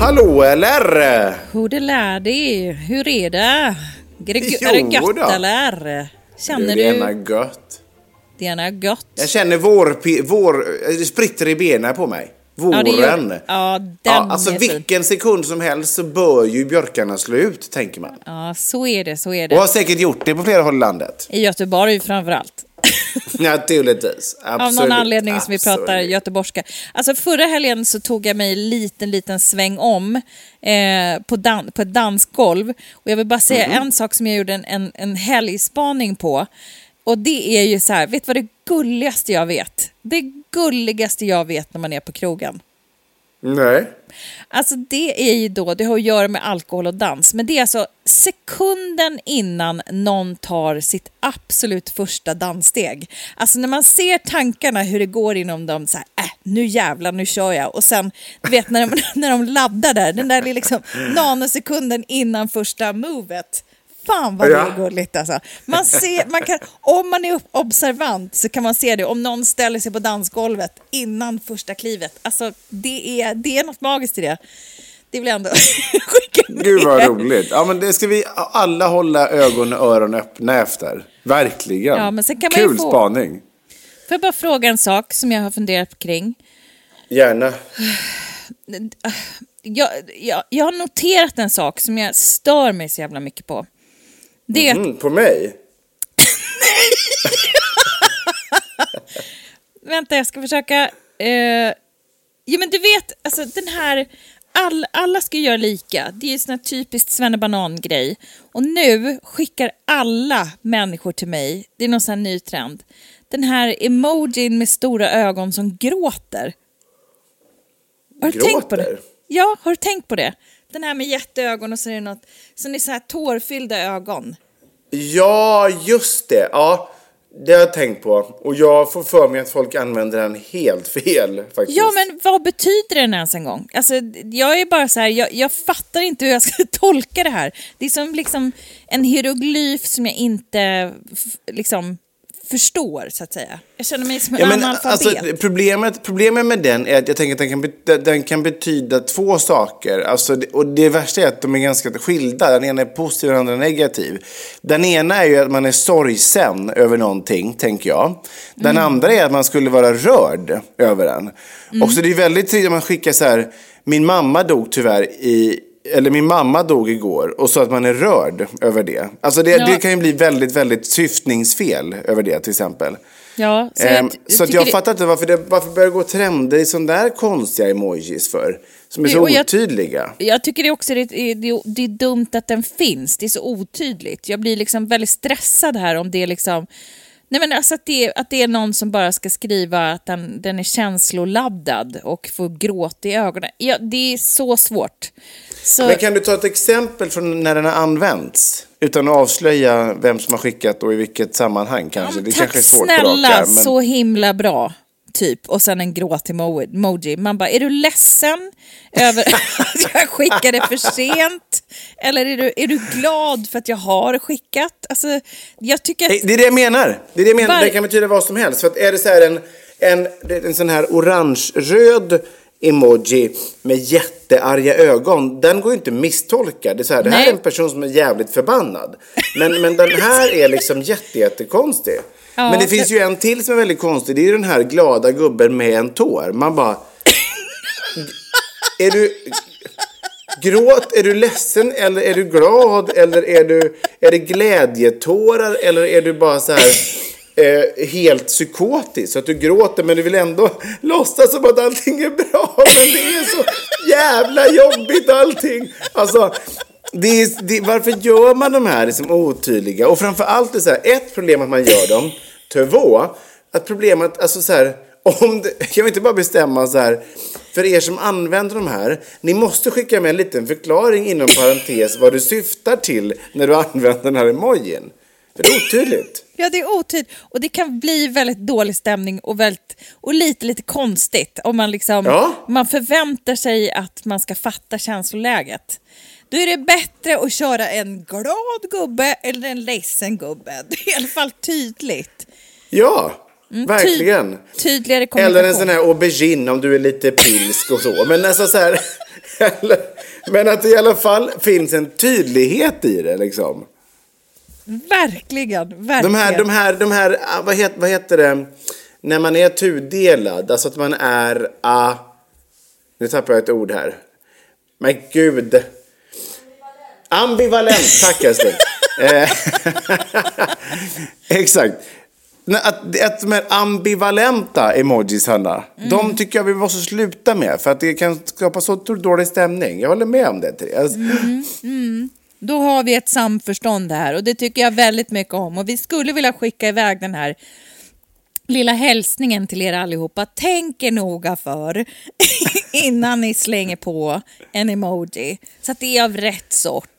Hallå eller? Hur det lär dig? Hur är det? Är det, Jo är det gött då. eller? Känner det är du? ena gött. Det är ena gött. Jag känner vår, vår, det spritter i benen på mig. Våren. Ja, gör- ja, den Ja, alltså vilken sekund som helst så bör ju björkarna slå ut, tänker man. Ja, så är det, så är Och det. har säkert gjort det på flera håll i landet. I Göteborg framförallt. Naturligtvis. Av Absolut. någon anledning som vi pratar Absolut. göteborgska. Alltså förra helgen så tog jag mig en liten, liten sväng om eh, på, dan- på ett dansgolv. Och jag vill bara säga Mhm. en sak som jag gjorde en, en, en helgspaning på. Och det är ju så här, vet du vad det gulligaste jag vet? Det gulligaste jag vet när man är på krogen. Nej. Alltså det är ju då, det har att göra med alkohol och dans, men det är alltså sekunden innan någon tar sitt absolut första danssteg. Alltså när man ser tankarna hur det går inom dem, så här, äh, nu jävlar, nu kör jag. Och sen, du vet när de, när de laddar där, den där liksom nanosekunden innan första movet. Fan vad det är gulligt alltså. Man ser, man kan, om man är observant så kan man se det om någon ställer sig på dansgolvet innan första klivet. Alltså det är, det är något magiskt i det. Det vill jag ändå skicka med. Gud vad roligt. Ja, men det ska vi alla hålla ögon och öron öppna efter. Verkligen. Ja, men sen kan man Kul få- spaning. Får jag bara fråga en sak som jag har funderat kring. Gärna. Jag, jag, jag har noterat en sak som jag stör mig så jävla mycket på. Det Mm, på mig? Vänta, jag ska försöka... Eh, ja, men du vet, alltså den här... All, alla ska göra lika. Det är ju sån här typiskt svennebanan-grej. Och nu skickar alla människor till mig, det är någon sån här ny trend, den här emojin med stora ögon som gråter. Har du tänkt på det? Gråter? Ja, har du tänkt på det? Den här med jätteögon och så är det något, så är det så här tårfyllda ögon. Ja, just det. Ja, det har jag tänkt på. Och jag får för mig att folk använder den helt fel faktiskt. Ja, men vad betyder den ens en gång? Alltså, jag är bara så här, jag, jag fattar inte hur jag ska tolka det här. Det är som liksom en hieroglyf som jag inte liksom förstår, så att säga. Jag känner mig som en Ja, men, analfabet. alltså, problemet, problemet med den är att jag tänker att den kan, bet- den kan betyda två saker. Alltså, och det värsta är att de är ganska skilda. Den ena är positiv och den andra är negativ. Den ena är ju att man är sorgsen över någonting, tänker jag. Den Mm. andra är att man skulle vara rörd över den. Mm. Och så det är väldigt tydligt att man skickar så här, min mamma dog tyvärr i eller min mamma dog igår och så att man är rörd över det. Alltså det, Ja. det kan ju bli väldigt, väldigt syftningsfel över det till exempel. ja, så Ehm, jag, så att tycker jag det- fattar inte varför det varför börjar gå trender i sådana där konstiga emojis för. Som är så Och jag- otydliga. Jag tycker det också det är, det, det är dumt att den finns. Det är så otydligt. Jag blir liksom väldigt stressad här om det är liksom... Nej men alltså att det, är, att det är någon som bara ska skriva att den, den är känsloladdad och får gråt i ögonen. Ja, det är så svårt. Så, Men kan du ta ett exempel från när den har använts? Utan att avslöja vem som har skickat och i vilket sammanhang kanske. det tack kanske är svårt på snälla, arm, men... så himla bra. Typ. Och sen en gråt-emoji. Man bara, är du ledsen över att jag skickade för sent? Eller är du, är du glad för att jag har skickat? Alltså, jag tycker att... Eh, Det är det jag menar. Det är det jag menar. Var- Det kan betyda vad som helst. För att är det så här en, en, en sån här orange-röd emoji med jättearga ögon, den går ju inte att misstolka. Det är så här, det här Nej. är en person som är jävligt förbannad. Men, men den här är liksom jätte, Men det finns ju en till som är väldigt konstig. Det är ju den här glada gubben med en tår. Man bara... är du... Gråt, är du ledsen eller är du glad eller är, du, är det glädjetårar eller är du bara så här eh, helt psykotisk? Så att du gråter men du vill ändå låtsas som att allting är bra men det är så jävla jobbigt allting. Alltså, det är, det, varför gör man de här liksom otydliga? Och framför allt är så här, ett problem att man gör dem. Två, att problemet, alltså så här, om det, kan vi inte bara bestämma så här, för er som använder de här, ni måste skicka med en liten förklaring inom parentes vad du syftar till när du använder den här emojin. För det är otydligt. Ja, det är otydligt. Och det kan bli väldigt dålig stämning och, väldigt, och lite, lite konstigt om man, liksom, Ja. man förväntar sig att man ska fatta känsloläget. Då är det bättre att köra en glad gubbe eller en ledsen gubbe. Det är i alla fall tydligt. Ja, verkligen. Mm, Ty- tydligare kommunikation. Eller en sån här aubergine om du är lite pilsk och så. Men alltså så här, men att det i alla fall finns en tydlighet i det liksom. Verkligen, verkligen. De här, de här, de här ah, vad, heter, vad heter det, när man är tudelad, alltså att man är, ah, nu tappar jag ett ord här. Men gud. Ambivalent, tack älskling. Eh, Exakt. Att, att de här ambivalenta emojis, Hanna, de tycker jag vi måste sluta med. För att det kan skapa så dålig stämning. Jag håller med om det, Therese. Då har vi ett samförstånd här och det tycker jag väldigt mycket om. Och vi skulle vilja skicka iväg den här lilla hälsningen till er allihopa. Tänk er noga för innan ni slänger på en emoji. Så att det är av rätt sort.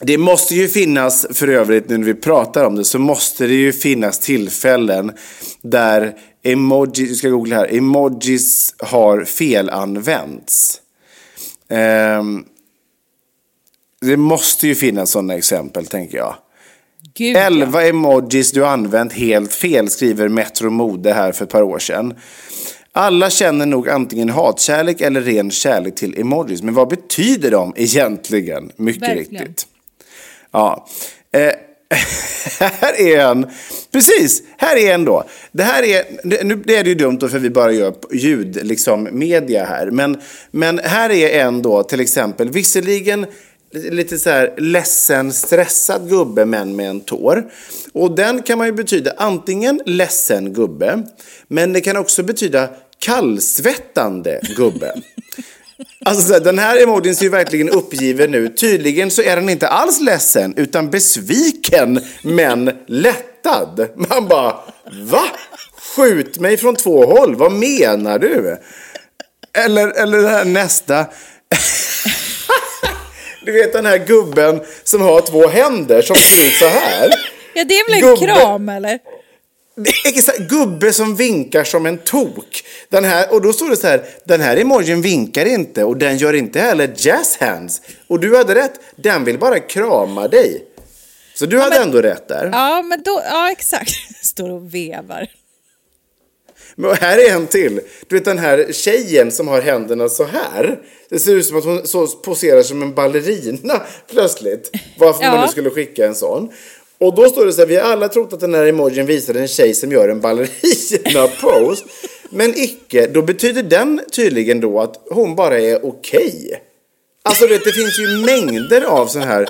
Det måste ju finnas, för övrigt nu när vi pratar om det, så måste det ju finnas tillfällen där emojis, vi ska googla här, emojis har felanvänts. Ehm, det måste ju finnas sådana exempel, tänker jag. Gud, ja. 11 emojis du använt helt fel, skriver Metro Mode här för ett par år sedan. Alla känner nog antingen hatkärlek eller ren kärlek till emojis. Men vad betyder de egentligen? Mycket Verkligen. riktigt. Ja. Eh, här är en. Precis, här är en då. Det här är, det- nu är det ju dumt då för vi bara gör ljud, liksom media här. Men, men här är en då till exempel, visserligen lite så här ledsen, stressad gubbe men med en tår. Och den kan man ju betyda antingen ledsen gubbe, men det kan också betyda kallsvettande gubbe. Alltså den här emojin ser ju verkligen uppgiven ut. Tydligen så är den inte alls ledsen utan besviken men lättad. Man bara, va? Skjut mig från två håll, vad menar du? Eller, eller den här nästa. Du vet den här gubben som har två händer som ser ut så här. ja, det är väl en Gubbe. kram eller? Exakt, gubbe som vinkar som en tok. Den här, och då står det så här, den här emojin vinkar inte och den gör inte heller jazz hands. Och du hade rätt, den vill bara krama dig. Så du hade ändå rätt där. Ja, men då, ja exakt. Står och vevar. Men här är en till. Du vet den här tjejen som har händerna så här. Det ser ut som att hon så poserar som en ballerina plötsligt. Varför Ja. man nu skulle skicka en sån. Och då står det så här, vi har alla trott att den här emojin visar en tjej som gör en ballerina-pose. Men icke, då betyder den tydligen då att hon bara är okej. Alltså du vet, det finns ju mängder av sån här...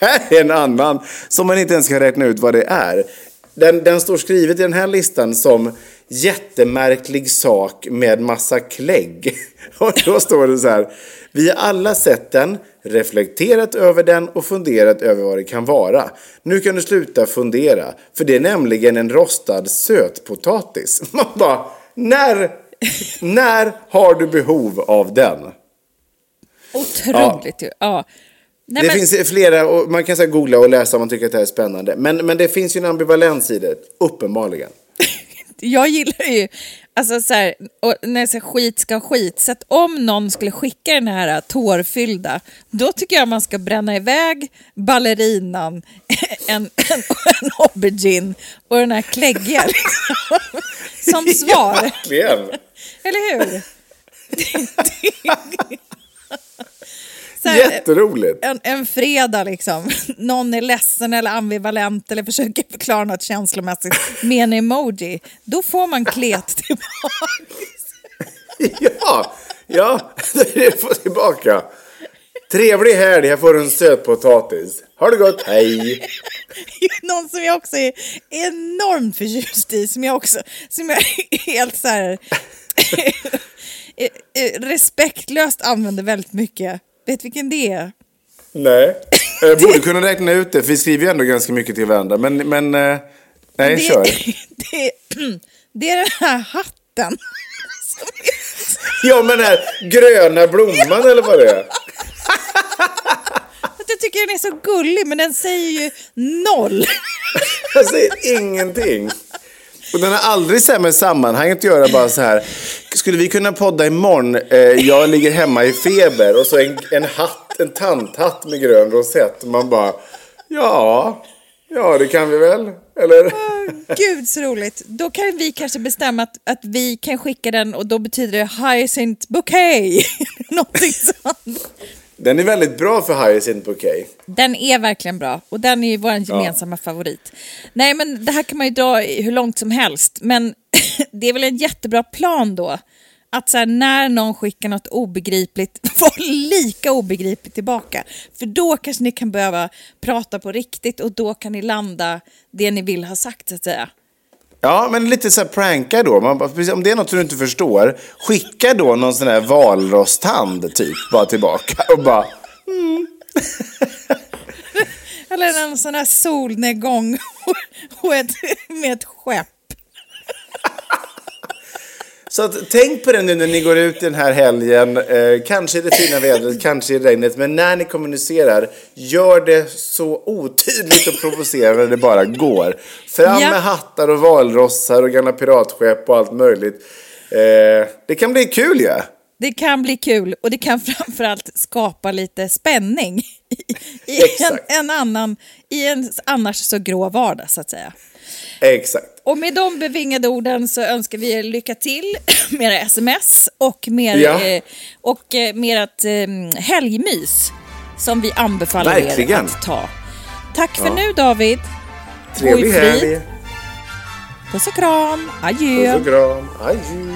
Här är en annan som man inte ens kan räkna ut vad det är. Den, den står skrivet i den här listan som jättemärklig sak med massa klägg. Och då står det så här. Vi har alla sett den, reflekterat över den och funderat över vad det kan vara. Nu kan du sluta fundera, för det är nämligen en rostad sötpotatis. Man bara, när, när har du behov av den? Otroligt ju. Ja. Nej, det men, finns flera, och man kan så googla och läsa om man tycker att det här är spännande. Men, men det finns ju en ambivalens i det, uppenbarligen. Jag gillar ju, alltså så här, när jag säger skit ska skit, så att om någon skulle skicka den här tårfyllda, då tycker jag man ska bränna iväg ballerinan, en, en, en aubergine och den här kläggiga liksom, som svar. Verkligen. Eller hur? Så här, Jätteroligt. en, en fredag liksom, någon är ledsen eller ambivalent eller försöker förklara något känslomässigt med en emoji, då får man klet tillbaka. Ja, ja, det får tillbaka. Trevlig helg, här får du en sötpotatis. Ha det gott, hej! Någon som jag också är enormt förtjust i, som jag också, som jag är helt så här eh, eh, respektlöst använder väldigt mycket. Vet vilken det är? Nej, jag borde kunna räkna ut det, för vi skriver ju ändå ganska mycket till varandra. Men, men eh, nej, det, kör. Det, det är den här hatten. Ja, men den här gröna blomman eller vad det är. jag tycker den är så gullig, men den säger ju noll. Jag säger ingenting. Och den har aldrig så här med sammanhanget att göra, bara så här. Skulle vi kunna podda imorgon? Eh, jag ligger hemma i feber och så en, en hatt, en tanthatt med grön rosett. Man bara, ja, ja det kan vi väl, eller? Gud så roligt. Då kan vi kanske bestämma att, att vi kan skicka den och då betyder det Hyacinth Bouquet. Någonting sånt. Den är väldigt bra för Hyacinth Bouquet. Den är verkligen bra och den är ju vår gemensamma favorit. Nej men det här kan man ju dra hur långt som helst men det är väl en jättebra plan då. Att så här, när någon skickar något obegripligt, vara lika obegripligt tillbaka. För då kanske ni kan behöva prata på riktigt och då kan ni landa det ni vill ha sagt så att säga. Ja, men lite så här pranka då. Man, om det är något du inte förstår, skicka då någon sån här valrosthand typ bara tillbaka och bara Eller en sån här solnedgång och ett, med ett skepp. Så att, tänk på det nu när ni går ut den här helgen, eh, kanske i det fina vädret, kanske i regnet, men när ni kommunicerar, gör det så otydligt och provocerande det bara går. Fram Ja. med hattar och valrossar och gamla piratskepp och allt möjligt. Eh, det kan bli kul ja. Det kan bli kul och det kan framförallt skapa lite spänning i, i en, en annan, i en annars så grå vardag så att säga. Exakt. Och med de bevingade orden så önskar vi er lycka till med era sms och med, Ja. eh, och eh, med ett eh, helgmys som vi anbefaller Verkligen. er att ta. Tack för nu David. Trevlig helg. Puss och kram. Adjö. Puss och kram. Adjö.